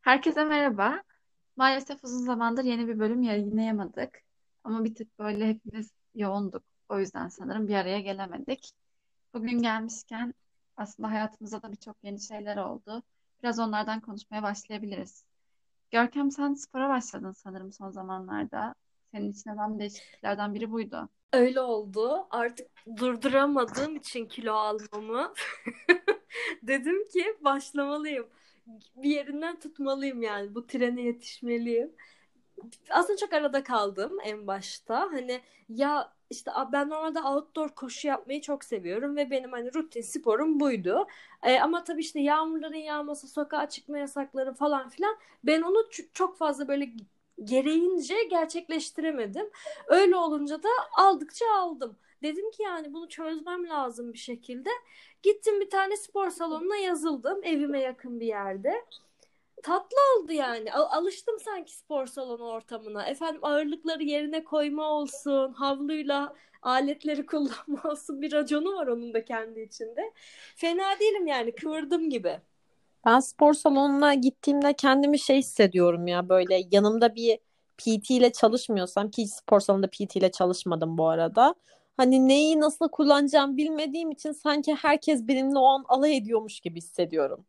Herkese merhaba. Maalesef uzun zamandır yeni bir bölüm yayınlayamadık. Ama bir tık böyle hepimiz yoğunduk. O yüzden sanırım bir araya gelemedik. Bugün gelmişken aslında hayatımızda da birçok yeni şeyler oldu. Biraz onlardan konuşmaya başlayabiliriz. Görkem sen spora başladın sanırım son zamanlarda. Senin için önemli değişikliklerden biri buydu. Öyle oldu. Artık durduramadığım için kilo almamı dedim ki başlamalıyım. Bir yerinden tutmalıyım yani. Bu trene yetişmeliyim. Aslında çok arada kaldım en başta. Hani ya işte ben normalde outdoor koşu yapmayı çok seviyorum ve benim hani rutin sporum buydu. Ee, ama tabii işte yağmurların yağması, sokağa çıkma yasakları falan filan ben onu çok fazla böyle gereğince gerçekleştiremedim. Öyle olunca da aldıkça aldım. Dedim ki yani bunu çözmem lazım bir şekilde. Gittim bir tane spor salonuna yazıldım evime yakın bir yerde. Tatlı oldu yani. Al- alıştım sanki spor salonu ortamına. Efendim ağırlıkları yerine koyma olsun, havluyla aletleri kullanma olsun bir raconu var onun da kendi içinde. Fena değilim yani kıvırdım gibi. Ben spor salonuna gittiğimde kendimi şey hissediyorum ya böyle yanımda bir PT ile çalışmıyorsam ki spor salonunda PT ile çalışmadım bu arada. Hani neyi nasıl kullanacağım bilmediğim için sanki herkes benimle o an alay ediyormuş gibi hissediyorum.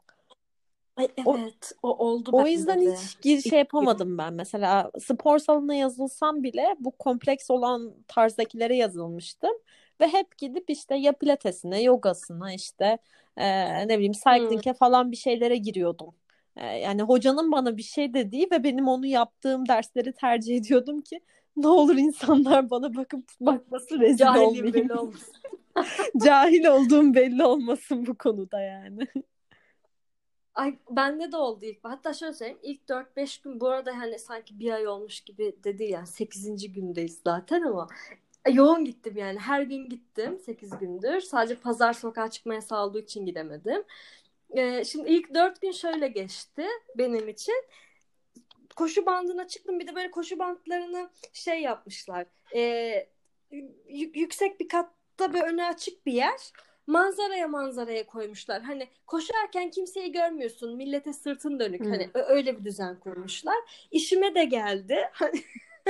Ay evet o, o oldu O yüzden de. hiç gir şey yapamadım ben. Mesela spor salonuna yazılsam bile bu kompleks olan tarzdakilere yazılmıştım. Ve hep gidip işte ya pilatesine, yogasına işte e, ne bileyim cycling'e hmm. falan bir şeylere giriyordum. E, yani hocanın bana bir şey dediği ve benim onu yaptığım dersleri tercih ediyordum ki ne olur insanlar bana bakıp bakması rezil Cahilim olmayayım. Cahil olduğum belli olmasın bu konuda yani. Ay bende de oldu ilk. Hatta şöyle söyleyeyim. ilk 4-5 gün bu arada hani sanki bir ay olmuş gibi dedi yani 8. gündeyiz zaten ama yoğun gittim yani. Her gün gittim 8 gündür. Sadece pazar sokağa çıkmaya sağladığı için gidemedim. Ee, şimdi ilk 4 gün şöyle geçti benim için. Koşu bandına çıktım. Bir de böyle koşu bandlarını şey yapmışlar. Ee, yüksek bir katta bir öne açık bir yer manzaraya manzaraya koymuşlar. Hani koşarken kimseyi görmüyorsun. Millete sırtın dönük. Hmm. Hani öyle bir düzen kurmuşlar. İşime de geldi. Hani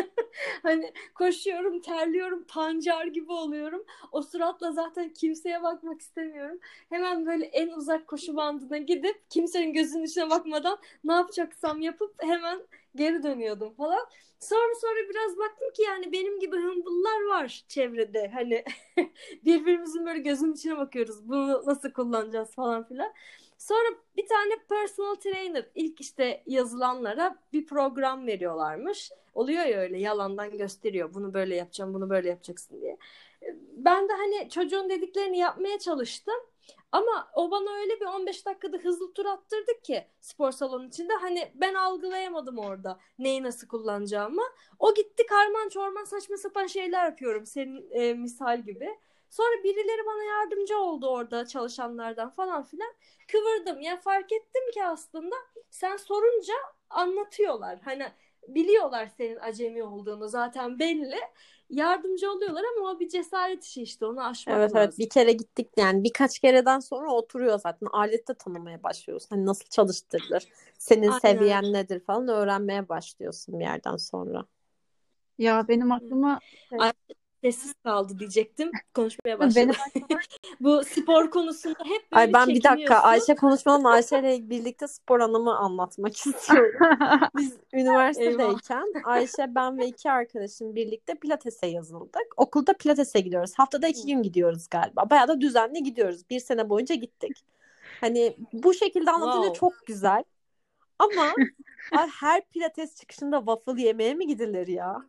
hani koşuyorum, terliyorum, pancar gibi oluyorum. O suratla zaten kimseye bakmak istemiyorum. Hemen böyle en uzak koşu bandına gidip kimsenin gözünün içine bakmadan ne yapacaksam yapıp hemen geri dönüyordum falan. Sonra sonra biraz baktım ki yani benim gibi hımbıllar var çevrede. Hani birbirimizin böyle gözünün içine bakıyoruz. Bunu nasıl kullanacağız falan filan. Sonra bir tane personal trainer ilk işte yazılanlara bir program veriyorlarmış. Oluyor ya öyle yalandan gösteriyor. Bunu böyle yapacağım, bunu böyle yapacaksın diye. Ben de hani çocuğun dediklerini yapmaya çalıştım. Ama o bana öyle bir 15 dakikada hızlı tur attırdık ki spor salonu içinde. Hani ben algılayamadım orada neyi nasıl kullanacağımı. O gitti karman çorman saçma sapan şeyler yapıyorum senin e, misal gibi. Sonra birileri bana yardımcı oldu orada çalışanlardan falan filan. Kıvırdım. Ya fark ettim ki aslında sen sorunca anlatıyorlar. Hani biliyorlar senin acemi olduğunu zaten belli. Yardımcı oluyorlar ama o bir cesaret işi işte onu aşmak evet, lazım. Evet bir kere gittik yani birkaç kereden sonra oturuyor zaten alette tanımaya başlıyorsun. Hani nasıl çalıştırılır, senin Aynen. seviyen nedir falan öğrenmeye başlıyorsun bir yerden sonra. Ya benim aklıma Ay, sessiz kaldı diyecektim. Konuşmaya başladım. Bu spor konusunda hep böyle Ay ben bir dakika Ayşe konuşmadan Ayşe ile birlikte spor anımı anlatmak istiyorum. Biz üniversitedeyken Ayşe ben ve iki arkadaşım birlikte pilatese yazıldık. Okulda pilatese gidiyoruz. Haftada iki gün gidiyoruz galiba. Bayağı da düzenli gidiyoruz. Bir sene boyunca gittik. Hani bu şekilde anlatınca wow. çok güzel. Ama her pilates çıkışında waffle yemeye mi gidilir ya?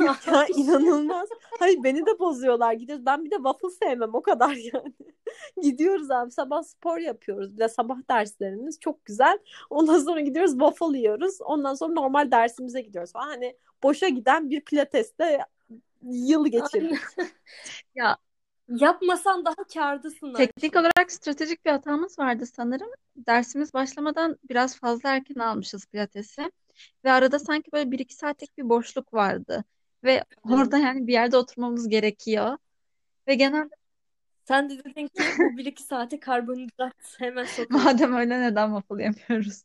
Ya inanılmaz. Hayır beni de bozuyorlar. Gidiyoruz. Ben bir de waffle sevmem o kadar yani. gidiyoruz abi sabah spor yapıyoruz. Bir de sabah derslerimiz çok güzel. Ondan sonra gidiyoruz waffle yiyoruz. Ondan sonra normal dersimize gidiyoruz falan. Hani boşa giden bir pilateste yıl geçirdik. ya Yapmasan daha kârdasın. Teknik olarak stratejik bir hatamız vardı sanırım. Dersimiz başlamadan biraz fazla erken almışız pilatesi. Ve arada sanki böyle bir iki saatlik bir boşluk vardı. Ve orada yani bir yerde oturmamız gerekiyor. Ve genelde Sen de dedin ki bu bir iki saate karbonhidrat hemen sokalım. Madem öyle neden waffle yemiyoruz?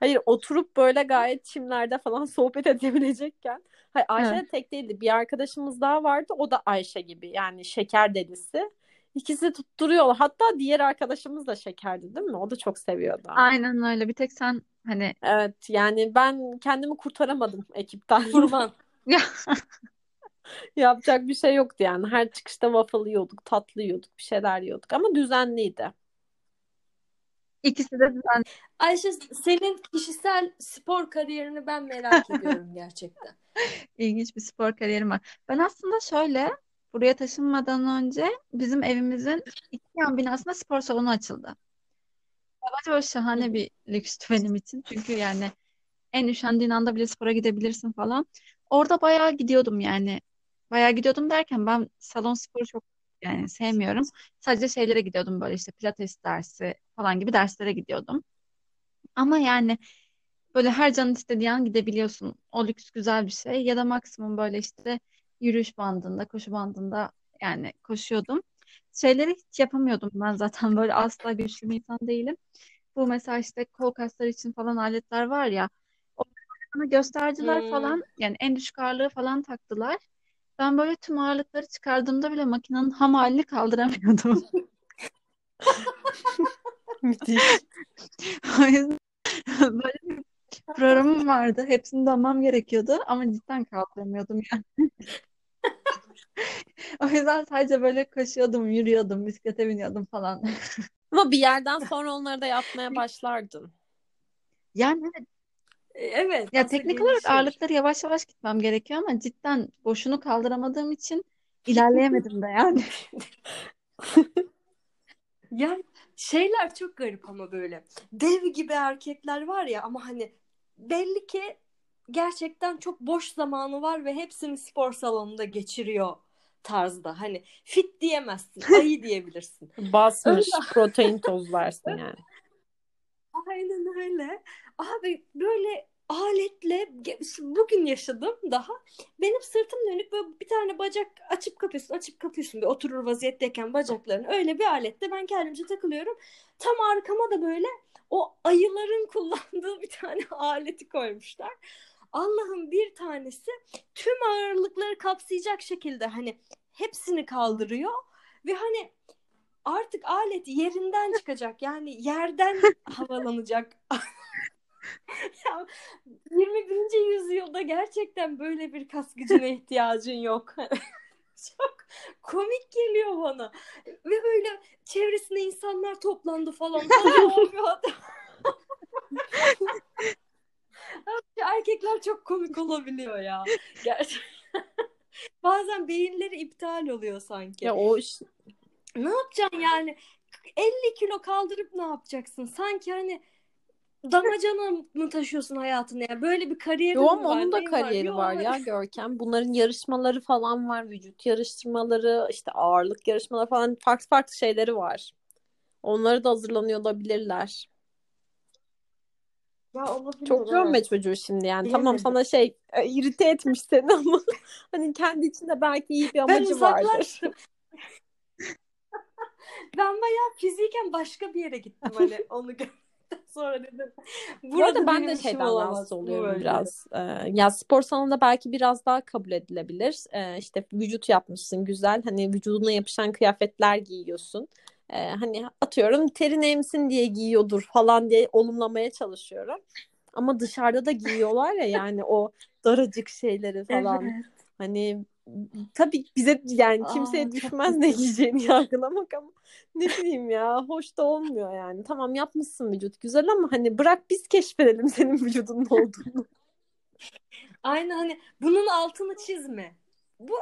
Hayır oturup böyle gayet çimlerde falan sohbet edebilecekken. Hayır Ayşe Evet. de tek değildi. Bir arkadaşımız daha vardı. O da Ayşe gibi. Yani şeker delisi. İkisi tutturuyorlar. Hatta diğer arkadaşımız da şekerdi değil mi? O da çok seviyordu. Aynen öyle. Bir tek sen hani Evet yani ben kendimi kurtaramadım ekipten. Kurban. ya Yapacak bir şey yoktu yani. Her çıkışta waffle yiyorduk, tatlı yiyorduk, bir şeyler yiyorduk. Ama düzenliydi. ikisi de düzen. Ayşe senin kişisel spor kariyerini ben merak ediyorum gerçekten. İlginç bir spor kariyerim var. Ben aslında şöyle buraya taşınmadan önce bizim evimizin iki yan binasında spor salonu açıldı. Bence böyle şahane bir lükstü benim için. Çünkü yani en üşendiğin anda bile spora gidebilirsin falan. Orada bayağı gidiyordum yani. Bayağı gidiyordum derken ben salon sporu çok yani sevmiyorum. Sadece şeylere gidiyordum böyle işte pilates dersi falan gibi derslere gidiyordum. Ama yani böyle her canın istediği an gidebiliyorsun. O lüks güzel bir şey. Ya da maksimum böyle işte yürüyüş bandında, koşu bandında yani koşuyordum. Şeyleri hiç yapamıyordum ben zaten böyle asla güçlü bir insan değilim. Bu mesela işte kol kasları için falan aletler var ya. Bana gösterdiler Hmm. falan. Yani en düşük ağırlığı falan taktılar. Ben böyle tüm ağırlıkları çıkardığımda bile makinenin ham halini kaldıramıyordum. Müthiş. O yüzden böyle bir programım vardı. Hepsini damam gerekiyordu ama cidden kaldıramıyordum yani. O yüzden sadece böyle koşuyordum, yürüyordum, bisiklete biniyordum falan. Ama bir yerden sonra onları da yapmaya başlardın. Yani evet, Evet, ya teknik olarak gelişir. ağırlıkları yavaş yavaş gitmem gerekiyor ama cidden boşunu kaldıramadığım için ilerleyemedim de yani. Yani şeyler çok garip ama böyle. Dev gibi erkekler var ya ama hani belli ki gerçekten çok boş zamanı var ve hepsini spor salonunda geçiriyor tarzda. Hani fit diyemezsin, ayı diyebilirsin. Basmış Öyle. protein tozlarsın yani. Aynen öyle. Abi böyle aletle bugün yaşadım daha. Benim sırtım dönük böyle bir tane bacak açıp kapıyorsun, açıp kapıyorsun bir oturur vaziyetteyken bacaklarını. Öyle bir aletle ben kendimce takılıyorum. Tam arkama da böyle o ayıların kullandığı bir tane aleti koymuşlar. Allah'ın bir tanesi tüm ağırlıkları kapsayacak şekilde hani hepsini kaldırıyor ve hani artık alet yerinden çıkacak. Yani yerden havalanacak. Ya, 21. yüzyılda gerçekten böyle bir kas gücüne ihtiyacın yok. Çok komik geliyor bana. Ve böyle çevresinde insanlar toplandı falan. Erkekler çok komik olabiliyor ya. Gerçekten. Bazen beyinleri iptal oluyor sanki. Ya o Ne yapacaksın yani? 50 kilo kaldırıp ne yapacaksın? Sanki hani damacana mı taşıyorsun hayatını ya? Böyle bir kariyerin Yo ama var? onun da var? kariyeri Yok. var ya Görkem. Bunların yarışmaları falan var. Vücut yarıştırmaları, işte ağırlık yarışmaları falan farklı farklı şeyleri var. Onları da hazırlanıyor olabilirler. Ya olabilir Çok görme evet. çocuğu şimdi yani. Tamam Bilemedim. sana şey e, irite etmiş seni ama hani kendi içinde belki iyi bir Ben amacı vardır. Ben bayağı fiziken başka bir yere gittim hani onu gördükten sonra dedim. Bu Burada ben benim de şeyden rahatsız Bu oluyorum böyle. biraz. Ee, ya spor salonunda belki biraz daha kabul edilebilir. Ee, işte vücut yapmışsın güzel. Hani vücuduna yapışan kıyafetler giyiyorsun. Ee, hani atıyorum terin emsin diye giyiyordur falan diye olumlamaya çalışıyorum. Ama dışarıda da giyiyorlar ya yani o daracık şeyleri falan. Evet. Hani tabii bize yani kimseye Aa, düşmez ne giyeceğini yargılamak ama ne bileyim ya hoş da olmuyor yani. Tamam yapmışsın vücut güzel ama hani bırak biz keşfedelim senin vücudun ne olduğunu. Aynen hani bunun altını çizme. Bu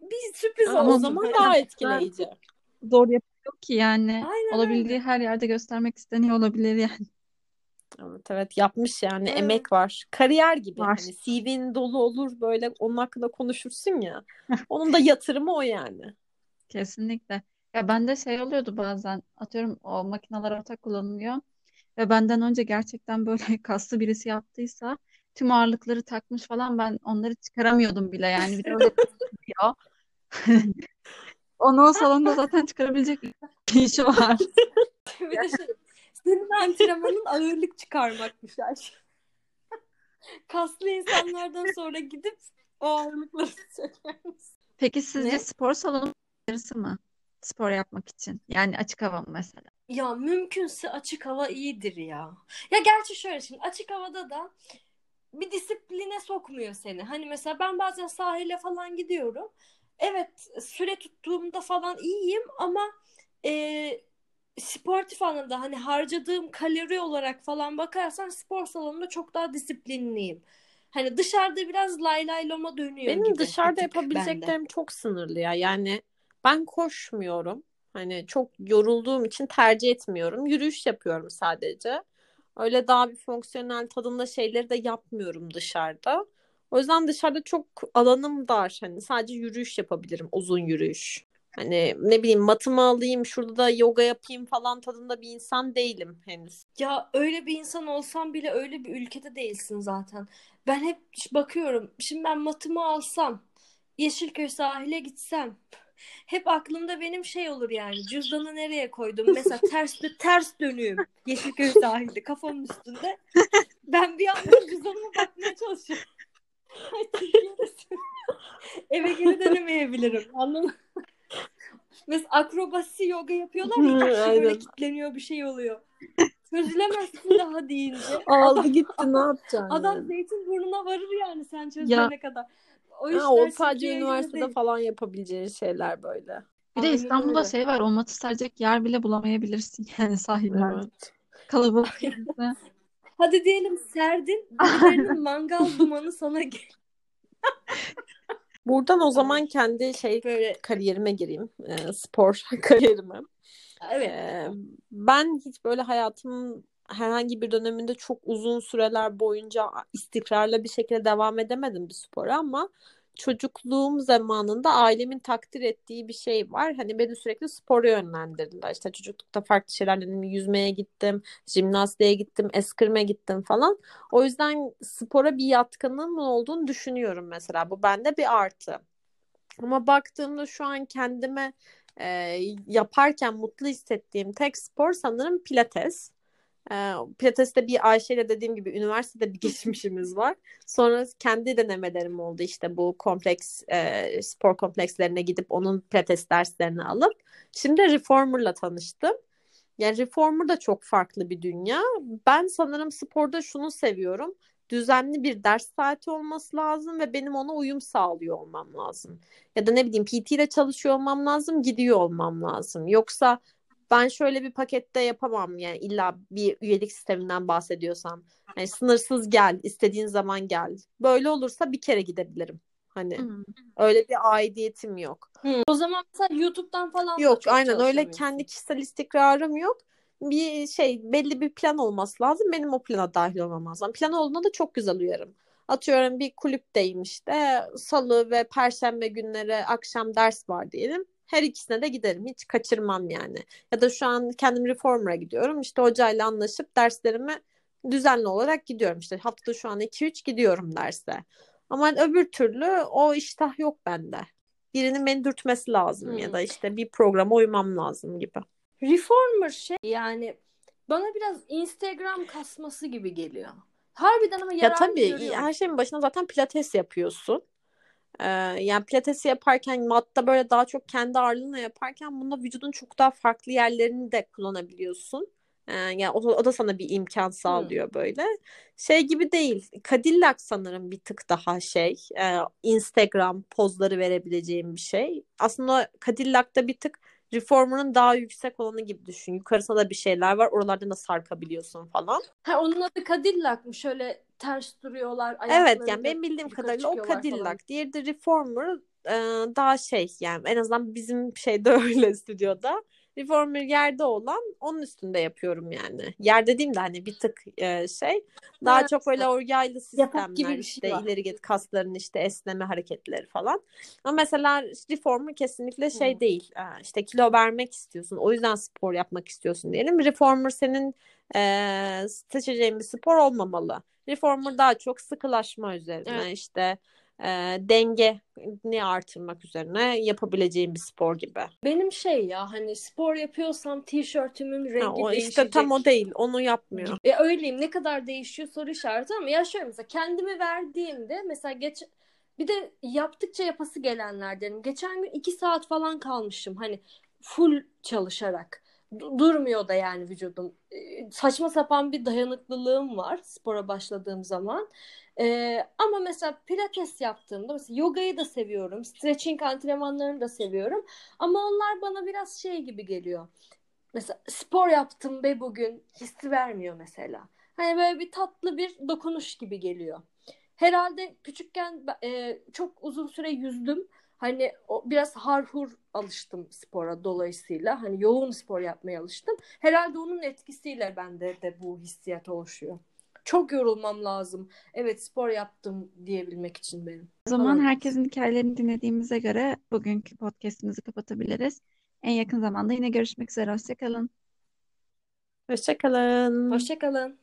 bir sürpriz Ama o zaman daha etkileyici. Zor yapıyor ki yani. Aynen Olabildiği her yerde göstermek isteniyor olabilir yani. Evet evet yapmış yani Evet. emek var. Kariyer gibi Var. hani CV'nin dolu olur böyle onun hakkında konuşursun ya. Onun da yatırımı o yani. Kesinlikle. Ya bende şey oluyordu bazen. Atıyorum o makineler ortak kullanılıyor. Ve benden önce gerçekten böyle kaslı birisi yaptıysa tüm ağırlıkları takmış falan ben onları çıkaramıyordum bile yani. Bir de öyle diyor. Onu o salonda zaten çıkarabilecek bir işi var. Bir de şey, senin antrenmanın ağırlık çıkarmakmış Ayşe. Kaslı insanlardan sonra gidip o ağırlıkları çeker misin? Peki sizce Ne? spor salonu yarısı mı? Spor yapmak için. Yani açık hava mı mesela? Ya mümkünse açık hava iyidir ya. Ya gerçi şöyle şimdi açık havada da bir disipline sokmuyor seni. Hani mesela ben bazen sahile falan gidiyorum. Evet süre tuttuğumda falan iyiyim ama e, sportif anlamda hani harcadığım kalori olarak falan bakarsan spor salonunda çok daha disiplinliyim. Hani dışarıda biraz lay lay loma dönüyor Benim gibi dışarıda tık bende. yapabileceklerim çok sınırlı ya. Yani ben koşmuyorum. Hani çok yorulduğum için tercih etmiyorum. Yürüyüş yapıyorum sadece. Öyle daha bir fonksiyonel tadında şeyleri de yapmıyorum dışarıda. O yüzden dışarıda çok alanım dar. Hani sadece yürüyüş yapabilirim. Uzun yürüyüş. Hani ne bileyim matımı alayım, şurada da yoga yapayım falan tadında bir insan değilim henüz. Ya öyle bir insan olsam bile öyle bir ülkede değilsin zaten. Ben hep bakıyorum. Şimdi ben matımı alsam, Yeşilköy sahile gitsem, hep aklımda benim şey olur yani. Cüzdanı nereye koydum? Mesela ters ters dönüyorum. Yeşilköy sahilde kafamın üstünde. Ben bir anda cüzdanıma bakmaya çalışıyorum. Eve geri dönemeyebilirim. Anladın mı? Mesela akrobasi yoga yapıyorlar ya. Şey böyle kilitleniyor bir şey oluyor. Çözülemezsin daha deyince. Aldı gitti ne yapacaksın Adam yani? zeytin burnuna varır yani sen çözene kadar. O Ha, o sadece üniversitede değil. falan yapabileceğin şeyler böyle. Bir de Aynen İstanbul'da öyle. şey var. O matı serecek yer bile bulamayabilirsin yani sahillerde. Evet. Kalabalık. Hadi diyelim serdin. Birilerinin mangal dumanı sana gel. Buradan o zaman kendi şey böyle kariyerime gireyim. Ee, spor kariyerime. Evet. Ee, ben hiç böyle hayatımın herhangi bir döneminde çok uzun süreler boyunca istikrarlı bir şekilde devam edemedim bir spora ama çocukluğum zamanında ailemin takdir ettiği bir şey var. Hani beni sürekli spora yönlendirdiler. İşte çocuklukta farklı şeyler dedim. Yüzmeye gittim, jimnastiğe gittim, eskrime gittim falan. O yüzden spora bir yatkınlığım olduğunu düşünüyorum mesela. Bu bende bir artı. Ama baktığımda şu an kendime e, yaparken mutlu hissettiğim tek spor sanırım pilates. E, pilateste bir Ayşe ile dediğim gibi üniversitede bir geçmişimiz var. Sonra kendi denemelerim oldu işte bu kompleks e, spor komplekslerine gidip onun pilates derslerini alıp şimdi Reformer'la tanıştım. Yani Reformer da çok farklı bir dünya. Ben sanırım sporda şunu seviyorum. Düzenli bir ders saati olması lazım ve benim ona uyum sağlıyor olmam lazım. Ya da ne bileyim PT ile çalışıyor olmam lazım, gidiyor olmam lazım. Yoksa ben şöyle bir pakette yapamam yani illa bir üyelik sisteminden bahsediyorsam. Yani sınırsız gel, istediğin zaman gel. Böyle olursa bir kere gidebilirim. Hani Hmm. öyle bir aidiyetim yok. O zaman mesela YouTube'dan falan Yok aynen öyle kendi kişisel istikrarım yok. Bir şey belli bir plan olması lazım. Benim o plana dahil olmam lazım. Plan olduğunda da çok güzel uyarım. Atıyorum bir kulüpteyim işte salı ve perşembe günleri akşam ders var diyelim. Her ikisine de giderim. Hiç kaçırmam yani. Ya da şu an kendim reformer'a gidiyorum. İşte hocayla anlaşıp derslerimi düzenli olarak gidiyorum. İşte haftada şu an 2-3 gidiyorum derse. Ama öbür türlü o iştah yok bende. Birinin beni dürtmesi lazım ya Hmm. da işte bir programa uymam lazım gibi. Reformer şey yani bana biraz Instagram kasması gibi geliyor. Harbiden ama Ya yararını tabii görüyorum. her şeyin başına zaten pilates yapıyorsun. Ee, yani pilatesi yaparken matta böyle daha çok kendi ağırlığına yaparken bunda vücudun çok daha farklı yerlerini de kullanabiliyorsun. Ee, yani o, o da sana bir imkan sağlıyor böyle. Şey gibi değil. Cadillac sanırım bir tık daha şey. e, Instagram pozları verebileceğim bir şey. Aslında Cadillac'ta bir tık Reformer'ın daha yüksek olanı gibi düşün. Yukarısında da bir şeyler var. Oralardan da sarkabiliyorsun falan. Ha, onun adı Cadillac mı? Şöyle ters duruyorlar. Evet yani benim bildiğim kadarıyla o falan. Cadillac. Diğeri de Reformer e, daha şey yani en azından bizim şeyde öyle stüdyoda. Reformer yerde olan onun üstünde yapıyorum yani. Yer dediğimde hani bir tık e, şey daha Ha, çok böyle orgaylı Yatak gibi sistemler bir şey işte var. ileri git kasların işte esneme hareketleri falan. Ama mesela Reformer kesinlikle şey Hı. değil. E, işte kilo vermek istiyorsun. O yüzden spor yapmak istiyorsun diyelim. Reformer senin e, seçeceğin bir spor olmamalı. Reformer daha çok sıkılaşma üzerine Evet. işte e, dengeni artırmak üzerine yapabileceğim bir spor gibi. Benim şey ya hani spor yapıyorsam tişörtümün rengi Ha, o değişecek. işte tam o değil. Onu yapmıyor. E öyleyim ne kadar değişiyor soru işareti ama ya şöyle mesela kendimi verdiğimde mesela geç bir de yaptıkça yapası gelenlerdenim. Geçen gün iki saat falan kalmışım hani full çalışarak. Du- Durmuyor da yani vücudum. Saçma sapan bir dayanıklılığım var spora başladığım zaman. E, ama mesela pilates yaptığımda mesela yogayı da seviyorum. Stretching antrenmanlarını da seviyorum. Ama onlar bana biraz şey gibi geliyor. Mesela spor yaptım be bugün hissi vermiyor mesela. Hani böyle bir tatlı bir dokunuş gibi geliyor. Herhalde küçükken e, çok uzun süre yüzdüm. Hani o, biraz harhur alıştım spora dolayısıyla. Hani yoğun spor yapmaya alıştım. Herhalde onun etkisiyle bende de bu hissiyat oluşuyor. Çok yorulmam lazım. Evet spor yaptım diyebilmek için benim. O zaman Falan. herkesin hikayelerini dinlediğimize göre bugünkü podcastimizi kapatabiliriz. En yakın zamanda yine görüşmek üzere. Hoşçakalın. Hoşçakalın. Hoşçakalın.